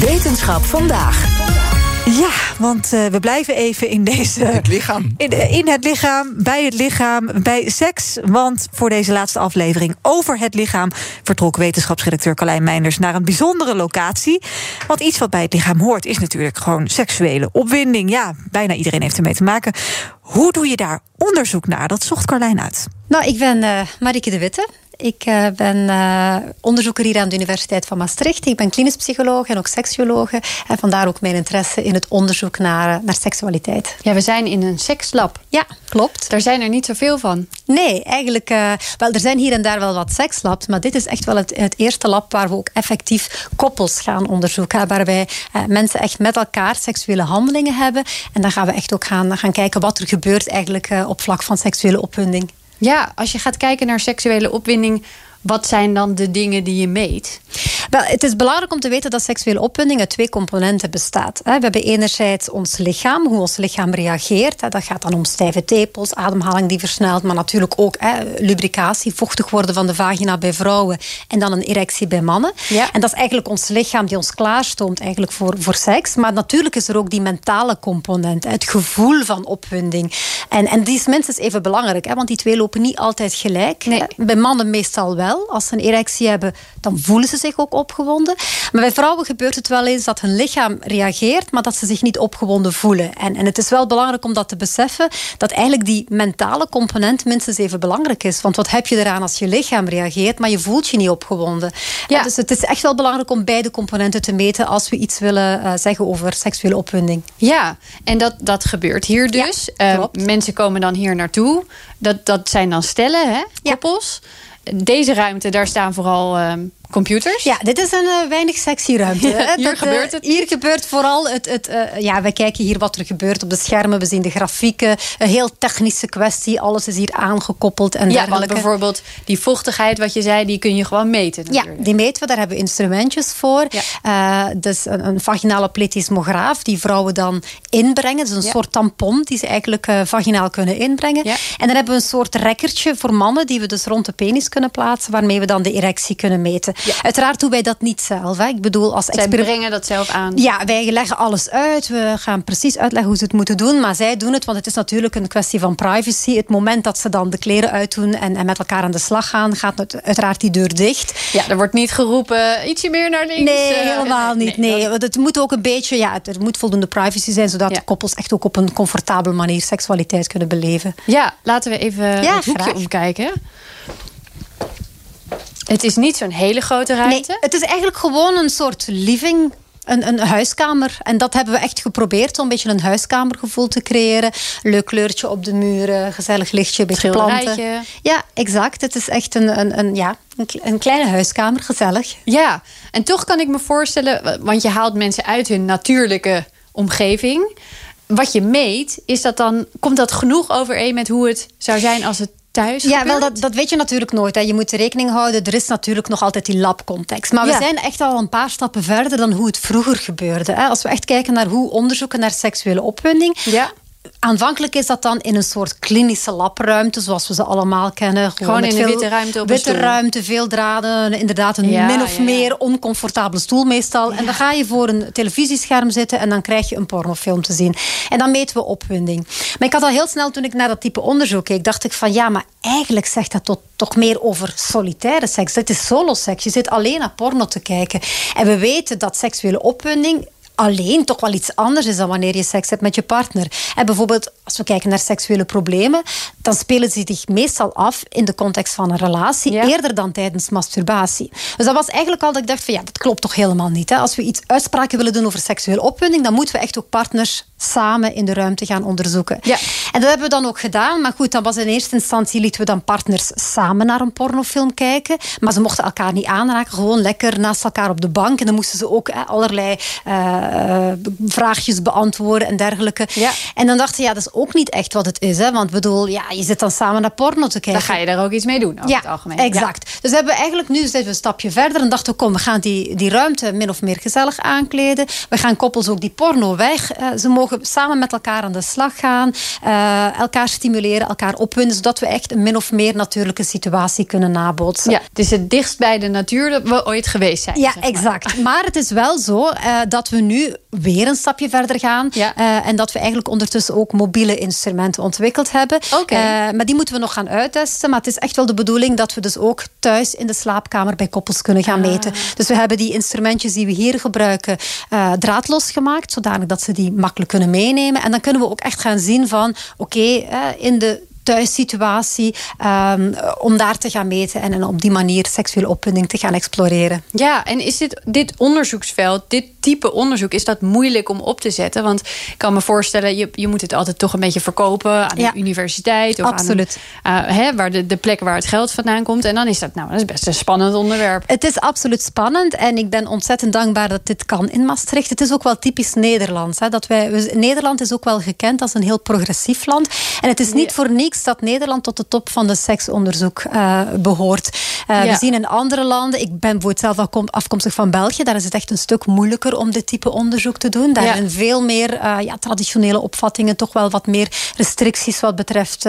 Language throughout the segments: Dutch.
Wetenschap vandaag. Ja, want uh, we blijven even in deze. Het lichaam. In, in, het lichaam, bij het lichaam, bij seks. Want voor deze laatste aflevering over het lichaam vertrok wetenschapsredacteur Carlijn Meinders naar een bijzondere locatie. Want iets wat bij het lichaam hoort is natuurlijk gewoon seksuele opwinding. Ja, bijna iedereen heeft ermee te maken. Hoe doe je daar onderzoek naar? Dat zocht Carlijn uit. Nou, ik ben uh, Marike de Witte. Ik uh, ben uh, onderzoeker hier aan de Universiteit van Maastricht. Ik ben klinisch psycholoog en ook seksuologe. En vandaar ook mijn interesse in het onderzoek naar, naar seksualiteit. Ja, we zijn in een sekslab. Ja, klopt. Daar zijn er niet zoveel van. Nee, eigenlijk... Uh, wel, er zijn hier en daar wel wat sekslabs. Maar dit is echt wel het, het eerste lab waar we ook effectief koppels gaan onderzoeken. Waarbij mensen echt met elkaar seksuele handelingen hebben. En dan gaan we echt ook gaan, gaan kijken wat er gebeurt eigenlijk op vlak van seksuele opwinding. Ja, als je gaat kijken naar seksuele opwinding, wat zijn dan de dingen die je meet? Wel, het is belangrijk om te weten dat seksuele opwinding uit twee componenten bestaat. We hebben enerzijds ons lichaam, hoe ons lichaam reageert. Dat gaat dan om stijve tepels, ademhaling die versnelt, maar natuurlijk ook lubricatie, vochtig worden van de vagina bij vrouwen en dan een erectie bij mannen. Ja. En dat is eigenlijk ons lichaam die ons klaarstoomt eigenlijk voor, voor seks. Maar natuurlijk is er ook die mentale component, het gevoel van opwinding. En, en die is minstens even belangrijk, hè, want die twee lopen niet altijd gelijk. Nee. Bij mannen meestal wel. Als ze een erectie hebben, dan voelen ze zich ook opgewonden. Maar bij vrouwen gebeurt het wel eens dat hun lichaam reageert, maar dat ze zich niet opgewonden voelen. En, en het is wel belangrijk om dat te beseffen, dat eigenlijk die mentale component minstens even belangrijk is. Want wat heb je eraan als je lichaam reageert, maar je voelt je niet opgewonden? Ja. Dus het is echt wel belangrijk om beide componenten te meten als we iets willen uh, zeggen over seksuele opwinding. Ja, en dat, dat gebeurt hier dus. Ja, uh, mensen komen dan hier naartoe. Dat, dat zijn dan stellen, hè? koppels. Ja deze ruimte, daar staan vooral uh, computers. Ja, dit is een uh, weinig sexy ruimte. Ja, hier dat, gebeurt het. Uh, hier gebeurt vooral het... het uh, ja, wij kijken hier wat er gebeurt op de schermen. We zien de grafieken. Een heel technische kwestie. Alles is hier aangekoppeld en ja, want bijvoorbeeld die vochtigheid, wat je zei, die kun je gewoon meten. Natuurlijk. Ja, die meten we. Daar hebben we instrumentjes voor. Ja. dus een, een, vaginale plethysmograaf die vrouwen dan inbrengen. Dus een ja. soort tampon die ze eigenlijk vaginaal kunnen inbrengen. Ja. En dan hebben we een soort rekkertje voor mannen die we dus rond de penis kunnen plaatsen, waarmee we dan de erectie kunnen meten. Ja. Uiteraard doen wij dat niet zelf. Hè. Ik bedoel, als Zij brengen dat zelf aan. Ja, wij leggen alles uit. We gaan precies uitleggen hoe ze het moeten doen. Maar zij doen het, want het is natuurlijk een kwestie van privacy. Het moment dat ze dan de kleren uitdoen en, en met elkaar aan de slag gaan, gaat uiteraard die deur dicht. Ja, er wordt niet geroepen, ietsje meer naar links. Nee, uh, helemaal niet. Nee, nee. Want het moet ook een beetje, ja, er moet voldoende privacy zijn, zodat Ja. koppels echt ook op een comfortabele manier seksualiteit kunnen beleven. Ja, laten we even Ja, het hoekje graag. omkijken. Het is niet zo'n hele grote Nee, ruimte. het is eigenlijk gewoon een soort living. Een, een huiskamer. En dat hebben we echt geprobeerd om een beetje een huiskamergevoel te creëren. Leuk kleurtje op de muren, gezellig lichtje, een beetje planten. Ja, exact. Het is echt een, een, een, ja, een kleine huiskamer, gezellig. Ja, en toch kan ik me voorstellen, want je haalt mensen uit hun natuurlijke omgeving. Wat je meet, is dat dan, komt dat genoeg overeen met hoe het zou zijn als het thuis Ja, gebeurt? wel, dat, dat weet je natuurlijk nooit. Hè. Je moet rekening houden. Er is natuurlijk nog altijd die labcontext. Maar Ja. we zijn echt al een paar stappen verder dan hoe het vroeger gebeurde. Hè. Als we echt kijken naar hoe onderzoeken naar seksuele opwinding. Ja. Aanvankelijk is dat dan in een soort klinische labruimte, zoals we ze allemaal kennen. Gewoon in een witte ruimte op Witte ruimte, veel draden, inderdaad een Ja, min of ja, ja. meer oncomfortabele stoel meestal. En dan ga je voor een televisiescherm zitten en dan krijg je een pornofilm te zien. En dan meten we opwinding. Maar ik had al heel snel, toen ik naar dat type onderzoek keek, dacht ik van ja, maar eigenlijk zegt dat tot, toch meer over solitaire seks. Dit is soloseks. Je zit alleen naar porno te kijken. En we weten dat seksuele opwinding alleen toch wel iets anders is dan wanneer je seks hebt met je partner. En bijvoorbeeld, als we kijken naar seksuele problemen, dan spelen ze zich meestal af in de context van een relatie, Ja. eerder dan tijdens masturbatie. Dus dat was eigenlijk al dat ik dacht van ja, dat klopt toch helemaal niet. Hè? Als we iets uitspraken willen doen over seksuele opwinding, dan moeten we echt ook partners samen in de ruimte gaan onderzoeken. Ja. En dat hebben we dan ook gedaan. Maar goed, dan was in eerste instantie lieten we dan partners samen naar een pornofilm kijken. Maar ze mochten elkaar niet aanraken. Gewoon lekker naast elkaar op de bank. En dan moesten ze ook allerlei uh, vraagjes beantwoorden en dergelijke. Ja. En dan dachten ja, dat is ook niet echt wat het is. Hè? Want bedoel, ja, je zit dan samen naar porno te kijken. Dan ga je daar ook iets mee doen, over ja, het algemeen. exact. Dus hebben we eigenlijk nu zitten we een stapje verder en dachten, kom, we gaan die, die ruimte min of meer gezellig aankleden. We gaan koppels ook die porno weg. Uh, ze mogen samen met elkaar aan de slag gaan. Uh, elkaar stimuleren, elkaar opwinden. Zodat we echt een min of meer natuurlijke situatie kunnen nabootsen. Ja, het is het dichtst bij de natuur dat we ooit geweest zijn. Ja, zeg maar. exact. Maar het is wel zo uh, dat we nu weer een stapje verder gaan. Ja. Uh, en dat we eigenlijk ondertussen ook mobiele instrumenten ontwikkeld hebben. Okay. maar die moeten we nog gaan uittesten. Maar het is echt wel de bedoeling dat we dus ook thuis in de slaapkamer bij koppels kunnen gaan Ah. meten. Dus we hebben die instrumentjes die we hier gebruiken draadloos gemaakt. Zodanig dat ze die makkelijk kunnen meenemen. En dan kunnen we ook echt gaan zien van oké, okay, in de thuissituatie um, om daar te gaan meten en, en op die manier seksuele opwinding te gaan exploreren. Ja, en is dit, dit onderzoeksveld, dit type onderzoek, is dat moeilijk om op te zetten? Want ik kan me voorstellen, je, je moet het altijd toch een beetje verkopen aan ja. de universiteit of absoluut. aan uh, hè, waar de, de plek waar het geld vandaan komt. En dan is dat, nou, dat is best een spannend onderwerp. Het is absoluut spannend en ik ben ontzettend dankbaar dat dit kan in Maastricht. Het is ook wel typisch Nederlands. Hè, dat wij, Nederland is ook wel gekend als een heel progressief land. En het is niet ja. voor niks dat Nederland tot de top van de seksonderzoek uh, behoort. Uh, ja. We zien in andere landen, ik ben bijvoorbeeld zelf afkomstig van België, daar is het echt een stuk moeilijker om dit type onderzoek te doen. Daar ja. zijn veel meer uh, ja, traditionele opvattingen, toch wel wat meer restricties wat betreft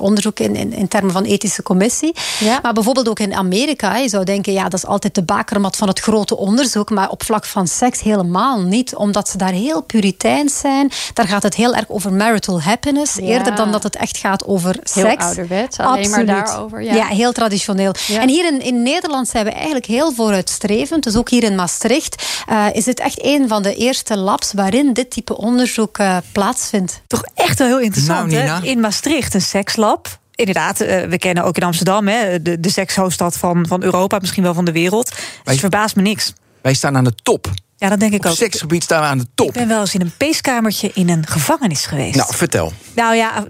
onderzoek in, in, in, termen van ethische commissie. Ja. Maar bijvoorbeeld ook in Amerika, je zou denken, ja, dat is altijd de bakermat van het grote onderzoek, maar op vlak van seks helemaal niet, omdat ze daar heel puriteins zijn. Daar gaat het heel erg over marital happiness, eerder dan dat het echt gaat over heel seks. ouderwets, alleen Absoluut. maar daarover. Ja, ja heel traditioneel. Ja. En hier in, in Nederland zijn we eigenlijk heel vooruitstrevend. Dus ook hier in Maastricht uh, is het echt een van de eerste labs waarin dit type onderzoek uh, plaatsvindt. Toch echt wel heel interessant, nou, hè? In Maastricht een sekslab. Inderdaad, uh, we kennen ook in Amsterdam hè, de, de sekshoofdstad van, van Europa, misschien wel van de wereld. Dus Wij, verbaast me niks. Wij staan aan de top. Ja, dat denk ik Op ook. seksgebied staan we aan de top. Ik ben wel eens in een peeskamertje in een gevangenis geweest. Nou, vertel. Nou ja,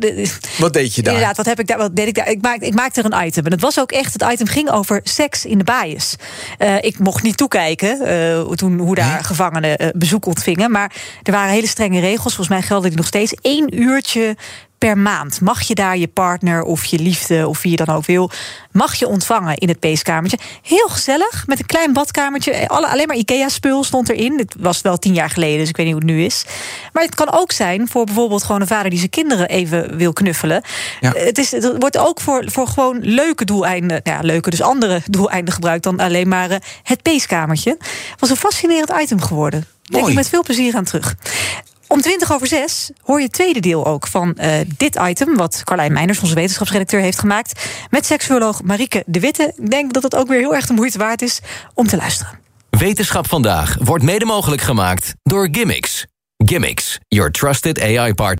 wat deed je daar? Inderdaad, wat heb ik daar? Wat deed ik daar? Ik maakte, ik maakte er een item. En het was ook echt, het item ging over seks in de baaiers. Uh, ik mocht niet toekijken uh, toen hoe daar gevangenen uh, bezoek ontvingen. Maar er waren hele strenge regels. Volgens mij gelden die nog steeds. Eén uurtje per maand mag je daar je partner of je liefde of wie je dan ook wil, mag je ontvangen in het peeskamertje. Heel gezellig, met een klein badkamertje. Alle, alleen maar IKEA-spul stond erin. Het was wel tien jaar geleden, dus ik weet niet hoe het nu is. Maar het kan ook zijn voor bijvoorbeeld gewoon een vader die zijn kinderen even wil knuffelen. Ja. Het, is, het wordt ook voor, voor gewoon leuke doeleinden, ja, leuke, dus andere doeleinden gebruikt dan alleen maar uh, het peeskamertje. Was een fascinerend item geworden. Denk ik met veel plezier aan terug. Om 20 over 6 hoor je het tweede deel ook van uh, dit item... wat Carlijn Meijners, onze wetenschapsredacteur, heeft gemaakt... met seksuoloog Marieke de Witte. Ik denk dat het ook weer heel erg de moeite waard is om te luisteren. Wetenschap vandaag wordt mede mogelijk gemaakt door Gimmicks. Gimmicks, your trusted AI partner.